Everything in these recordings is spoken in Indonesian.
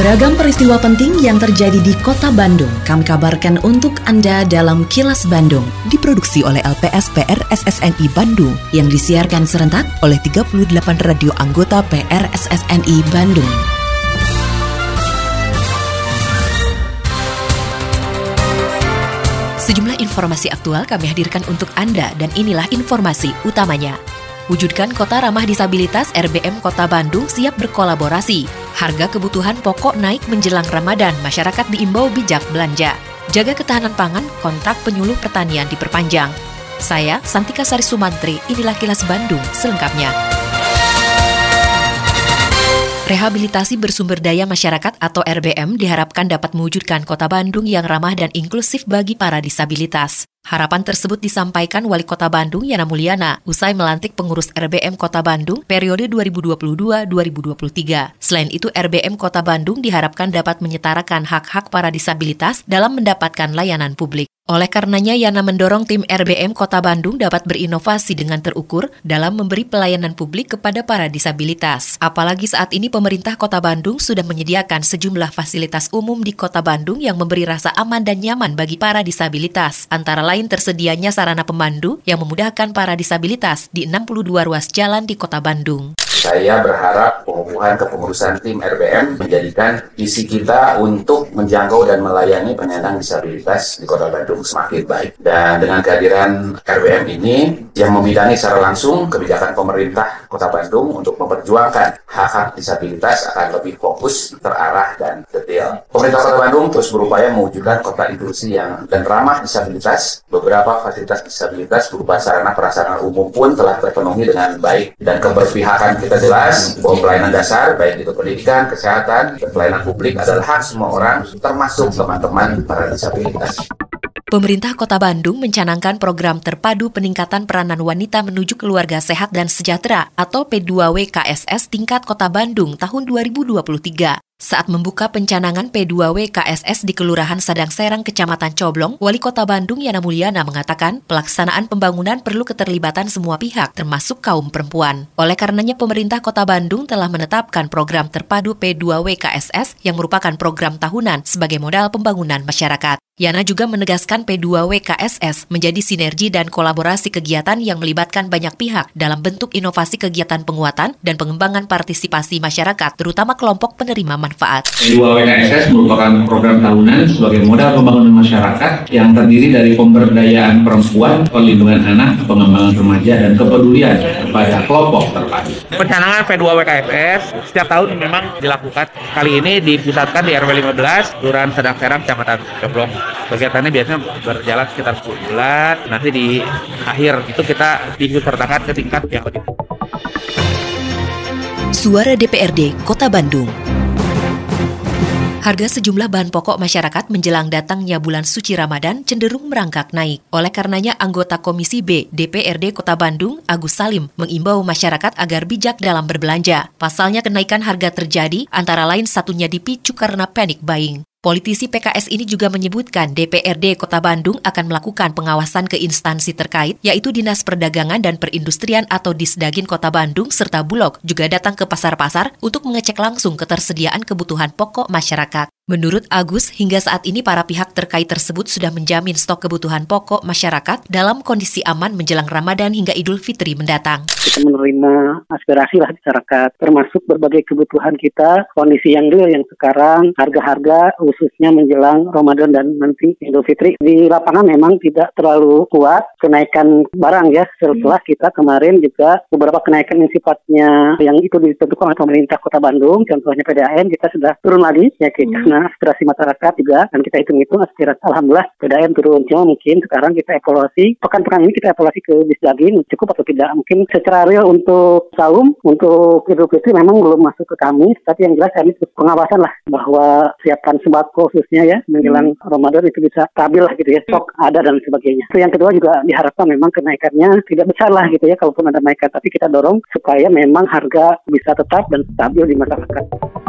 Beragam peristiwa penting yang terjadi di kota Bandung kami kabarkan untuk Anda dalam Kilas Bandung. Diproduksi oleh LPS PR SSNI Bandung yang disiarkan serentak oleh 38 radio anggota PR SSNI Bandung. Sejumlah informasi aktual kami hadirkan untuk Anda dan inilah informasi utamanya. Wujudkan Kota Ramah Disabilitas RBM Kota Bandung siap berkolaborasi. Harga kebutuhan pokok naik menjelang Ramadan, masyarakat diimbau bijak belanja. Jaga ketahanan pangan, kontrak penyuluh pertanian diperpanjang. Saya, Santika Sari Sumantri, inilah kilas Bandung selengkapnya. Rehabilitasi bersumber daya masyarakat atau RBM diharapkan dapat mewujudkan kota Bandung yang ramah dan inklusif bagi para disabilitas. Harapan tersebut disampaikan Wali Kota Bandung Yana Mulyana usai melantik pengurus RBM Kota Bandung periode 2022-2023. Selain itu, RBM Kota Bandung diharapkan dapat menyetarakan hak-hak para disabilitas dalam mendapatkan layanan publik. Oleh karenanya, Yana mendorong tim RBM Kota Bandung dapat berinovasi dengan terukur dalam memberi pelayanan publik kepada para disabilitas. Apalagi saat ini pemerintah Kota Bandung sudah menyediakan sejumlah fasilitas umum di Kota Bandung yang memberi rasa aman dan nyaman bagi para disabilitas. Antara lain tersedianya sarana pemandu yang memudahkan para disabilitas di 62 ruas jalan di Kota Bandung. Saya berharap pengukuhan kepengurusan tim RBM menjadikan visi kita untuk menjangkau dan melayani penyandang disabilitas di Kota Bandung semakin baik. Dan dengan kehadiran RBM ini yang membidangi secara langsung kebijakan pemerintah Kota Bandung untuk memperjuangkan hak-hak disabilitas akan lebih fokus, terarah, dan detail. Pemerintah Kota Bandung terus berupaya mewujudkan kota inklusi yang dan ramah disabilitas. Beberapa fasilitas disabilitas berupa sarana prasarana umum pun telah terpenuhi dengan baik dan keberpihakan kita kita jelas bahwa pelayanan dasar baik itu pendidikan, kesehatan, dan pelayanan publik adalah hak semua orang termasuk teman-teman para disabilitas. Pemerintah Kota Bandung mencanangkan program terpadu peningkatan peranan wanita menuju keluarga sehat dan sejahtera atau P2W KSS tingkat Kota Bandung tahun 2023. Saat membuka pencanangan P2W KSS di Kelurahan Sadang Serang, Kecamatan Coblong, Wali Kota Bandung Yana Mulyana mengatakan pelaksanaan pembangunan perlu keterlibatan semua pihak, termasuk kaum perempuan. Oleh karenanya pemerintah Kota Bandung telah menetapkan program terpadu P2W KSS yang merupakan program tahunan sebagai modal pembangunan masyarakat. Yana juga menegaskan P2W KSS menjadi sinergi dan kolaborasi kegiatan yang melibatkan banyak pihak dalam bentuk inovasi kegiatan penguatan dan pengembangan partisipasi masyarakat, terutama kelompok penerima manfaat. P2W KSS merupakan program tahunan sebagai modal pembangunan masyarakat yang terdiri dari pemberdayaan perempuan, perlindungan anak, pengembangan remaja, dan kepedulian kepada kelompok terpadu. Pencanangan P2W KSS setiap tahun memang dilakukan. Kali ini dipusatkan di RW 15, Kelurahan Sedang Serang, Kecamatan Coblong. Kegiatannya biasanya berjalan sekitar 10 bulan. Nanti di akhir itu kita disertakan ke tingkat yang lebih. Suara DPRD Kota Bandung. Harga sejumlah bahan pokok masyarakat menjelang datangnya bulan suci Ramadan cenderung merangkak naik. Oleh karenanya, anggota Komisi B DPRD Kota Bandung, Agus Salim, mengimbau masyarakat agar bijak dalam berbelanja. Pasalnya kenaikan harga terjadi, antara lain satunya dipicu karena panic buying. Politisi PKS ini juga menyebutkan DPRD Kota Bandung akan melakukan pengawasan ke instansi terkait, yaitu Dinas Perdagangan dan Perindustrian atau Disdagin Kota Bandung serta Bulog juga datang ke pasar-pasar untuk mengecek langsung ketersediaan kebutuhan pokok masyarakat. Menurut Agus, hingga saat ini para pihak terkait tersebut sudah menjamin stok kebutuhan pokok masyarakat dalam kondisi aman menjelang Ramadan hingga Idul Fitri mendatang. Kita menerima aspirasi lah masyarakat, termasuk berbagai kebutuhan kita, kondisi yang real yang sekarang, harga-harga khususnya menjelang Ramadan dan nanti Idul Fitri. Di lapangan memang tidak terlalu kuat kenaikan barang ya, setelah kita kemarin juga beberapa kenaikan yang sifatnya yang itu ditentukan oleh pemerintah Kota Bandung, contohnya PDAM, kita sudah turun lagi ya kita. Hmm aspirasi masyarakat juga dan kita hitung-hitung aspirasi alhamdulillah PDAM turun cuma mungkin sekarang kita evaluasi pekan-pekan ini kita evaluasi ke Disdagin cukup atau tidak mungkin secara real untuk saum untuk Idul Fitri memang belum masuk ke kami tapi yang jelas kami terus pengawasan lah bahwa siapkan sembako khususnya ya menjelang hmm. Ramadan itu bisa stabil lah gitu ya stok ada dan sebagainya itu yang kedua juga diharapkan memang kenaikannya tidak besar lah gitu ya kalaupun ada kenaikan tapi kita dorong supaya memang harga bisa tetap dan stabil di masyarakat.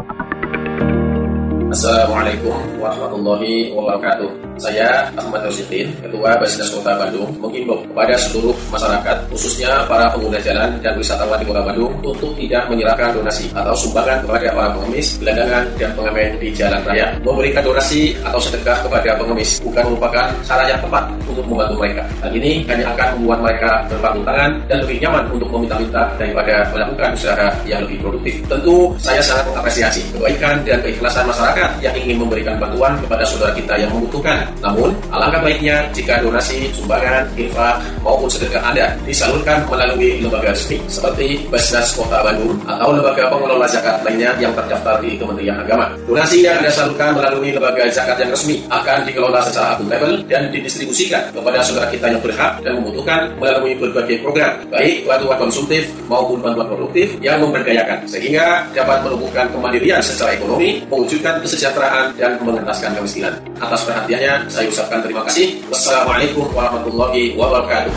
Assalamualaikum warahmatullahi wabarakatuh. Saya Ahmad Rosidin, Ketua Basnas Kota Bandung, mengimbau kepada seluruh masyarakat, khususnya para pengguna jalan dan wisatawan di Kota Bandung, untuk tidak menyerahkan donasi atau sumbangan kepada para pengemis, gelandangan, dan pengamen di jalan raya. Memberikan donasi atau sedekah kepada pengemis bukan merupakan cara yang tepat untuk membantu mereka. Hal ini hanya akan membuat mereka berpanggung tangan dan lebih nyaman untuk meminta-minta daripada melakukan usaha yang lebih produktif. Tentu saya sangat mengapresiasi kebaikan dan keikhlasan masyarakat yang ingin memberikan bantuan kepada saudara kita yang membutuhkan. Namun, alangkah baiknya jika donasi, sumbangan, infak, maupun sedekah Anda disalurkan melalui lembaga resmi seperti Basnas Kota Bandung atau lembaga pengelola zakat lainnya yang terdaftar di Kementerian Agama. Donasi yang Anda salurkan melalui lembaga zakat yang resmi akan dikelola secara akuntabel dan didistribusikan kepada saudara kita yang berhak dan membutuhkan melalui berbagai program, baik bantuan konsumtif maupun bantuan produktif yang memberdayakan, sehingga dapat menumbuhkan kemandirian secara ekonomi, mewujudkan kesejahteraan dan mengentaskan kemiskinan. Atas perhatiannya, saya ucapkan terima kasih. Wassalamualaikum warahmatullahi wabarakatuh.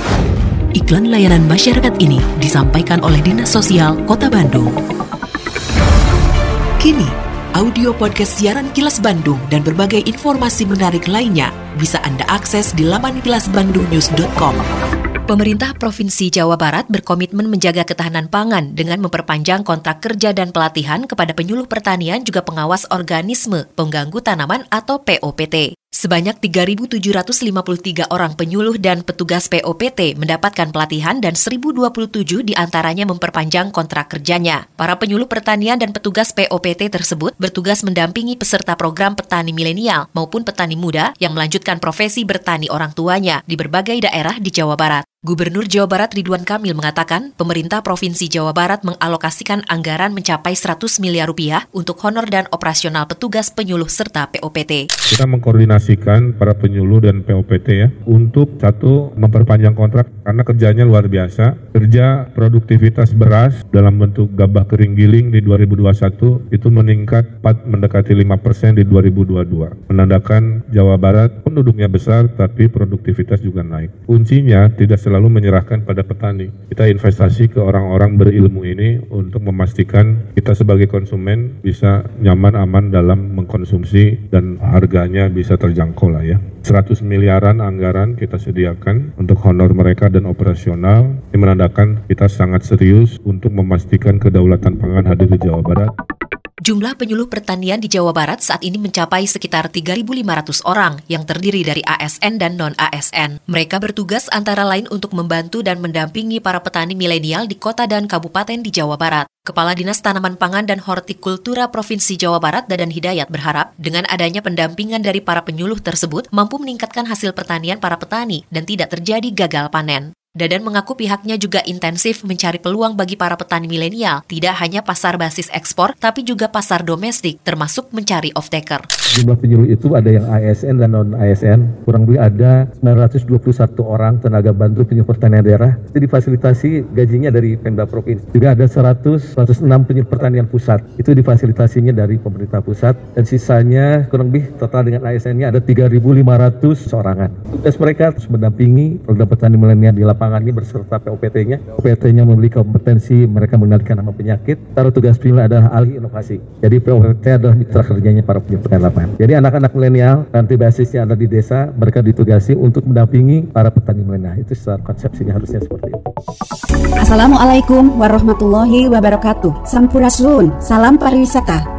Iklan layanan masyarakat ini disampaikan oleh Dinas Sosial Kota Bandung. Kini, audio podcast siaran Kilas Bandung dan berbagai informasi menarik lainnya bisa Anda akses di laman kilasbandungnews.com. Pemerintah Provinsi Jawa Barat berkomitmen menjaga ketahanan pangan dengan memperpanjang kontrak kerja dan pelatihan kepada penyuluh pertanian juga pengawas organisme pengganggu tanaman atau POPT. Sebanyak 3.753 orang penyuluh dan petugas POPT mendapatkan pelatihan dan 1.027 di antaranya memperpanjang kontrak kerjanya. Para penyuluh pertanian dan petugas POPT tersebut bertugas mendampingi peserta program petani milenial maupun petani muda yang melanjutkan profesi bertani orang tuanya di berbagai daerah di Jawa Barat. Gubernur Jawa Barat Ridwan Kamil mengatakan pemerintah Provinsi Jawa Barat mengalokasikan anggaran mencapai 100 miliar rupiah untuk honor dan operasional petugas penyuluh serta POPT. Kita mengkoordinasikan para penyuluh dan POPT ya untuk satu memperpanjang kontrak karena kerjanya luar biasa. Kerja produktivitas beras dalam bentuk gabah kering giling di 2021 itu meningkat 4 mendekati 5 persen di 2022. Menandakan Jawa Barat penduduknya besar tapi produktivitas juga naik. Kuncinya tidak selalu selalu menyerahkan pada petani. Kita investasi ke orang-orang berilmu ini untuk memastikan kita sebagai konsumen bisa nyaman aman dalam mengkonsumsi dan harganya bisa terjangkau lah ya. 100 miliaran anggaran kita sediakan untuk honor mereka dan operasional. Ini menandakan kita sangat serius untuk memastikan kedaulatan pangan hadir di Jawa Barat. Jumlah penyuluh pertanian di Jawa Barat saat ini mencapai sekitar 3.500 orang yang terdiri dari ASN dan non-ASN. Mereka bertugas antara lain untuk membantu dan mendampingi para petani milenial di kota dan kabupaten di Jawa Barat. Kepala Dinas Tanaman Pangan dan Hortikultura Provinsi Jawa Barat Dadan Hidayat berharap dengan adanya pendampingan dari para penyuluh tersebut mampu meningkatkan hasil pertanian para petani dan tidak terjadi gagal panen. Dadan mengaku pihaknya juga intensif mencari peluang bagi para petani milenial, tidak hanya pasar basis ekspor, tapi juga pasar domestik, termasuk mencari off-taker. Jumlah penyuluh itu ada yang ASN dan non-ASN, kurang lebih ada 921 orang tenaga bantu penyuluh pertanian daerah, itu difasilitasi gajinya dari Pemda Provinsi. Juga ada 100, 106 penyuluh pertanian pusat, itu difasilitasinya dari pemerintah pusat, dan sisanya kurang lebih total dengan ASN-nya ada 3.500 seorangan. Tugas mereka terus mendampingi program petani milenial di lapangan lapangan ini berserta POPT-nya. POPT-nya memiliki kompetensi mereka mengendalikan nama penyakit. Taruh tugas pilih adalah ahli inovasi. Jadi POPT adalah mitra kerjanya para penyuluh lapangan. Jadi anak-anak milenial nanti basisnya ada di desa, mereka ditugasi untuk mendampingi para petani milenial. Itu secara konsepsinya harusnya seperti itu. Assalamualaikum warahmatullahi wabarakatuh. Sampurasun, salam pariwisata.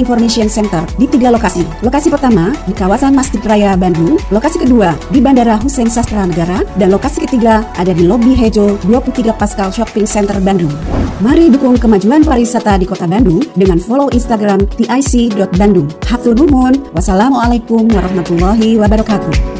Information Center di tiga lokasi. Lokasi pertama di kawasan Masjid Raya Bandung, lokasi kedua di Bandara Hussein Sastra Negara, dan lokasi ketiga ada di Lobi Hejo 23 Pascal Shopping Center Bandung. Mari dukung kemajuan pariwisata di Kota Bandung dengan follow Instagram tic.bandung. Hatur nuhun. Wassalamualaikum warahmatullahi wabarakatuh.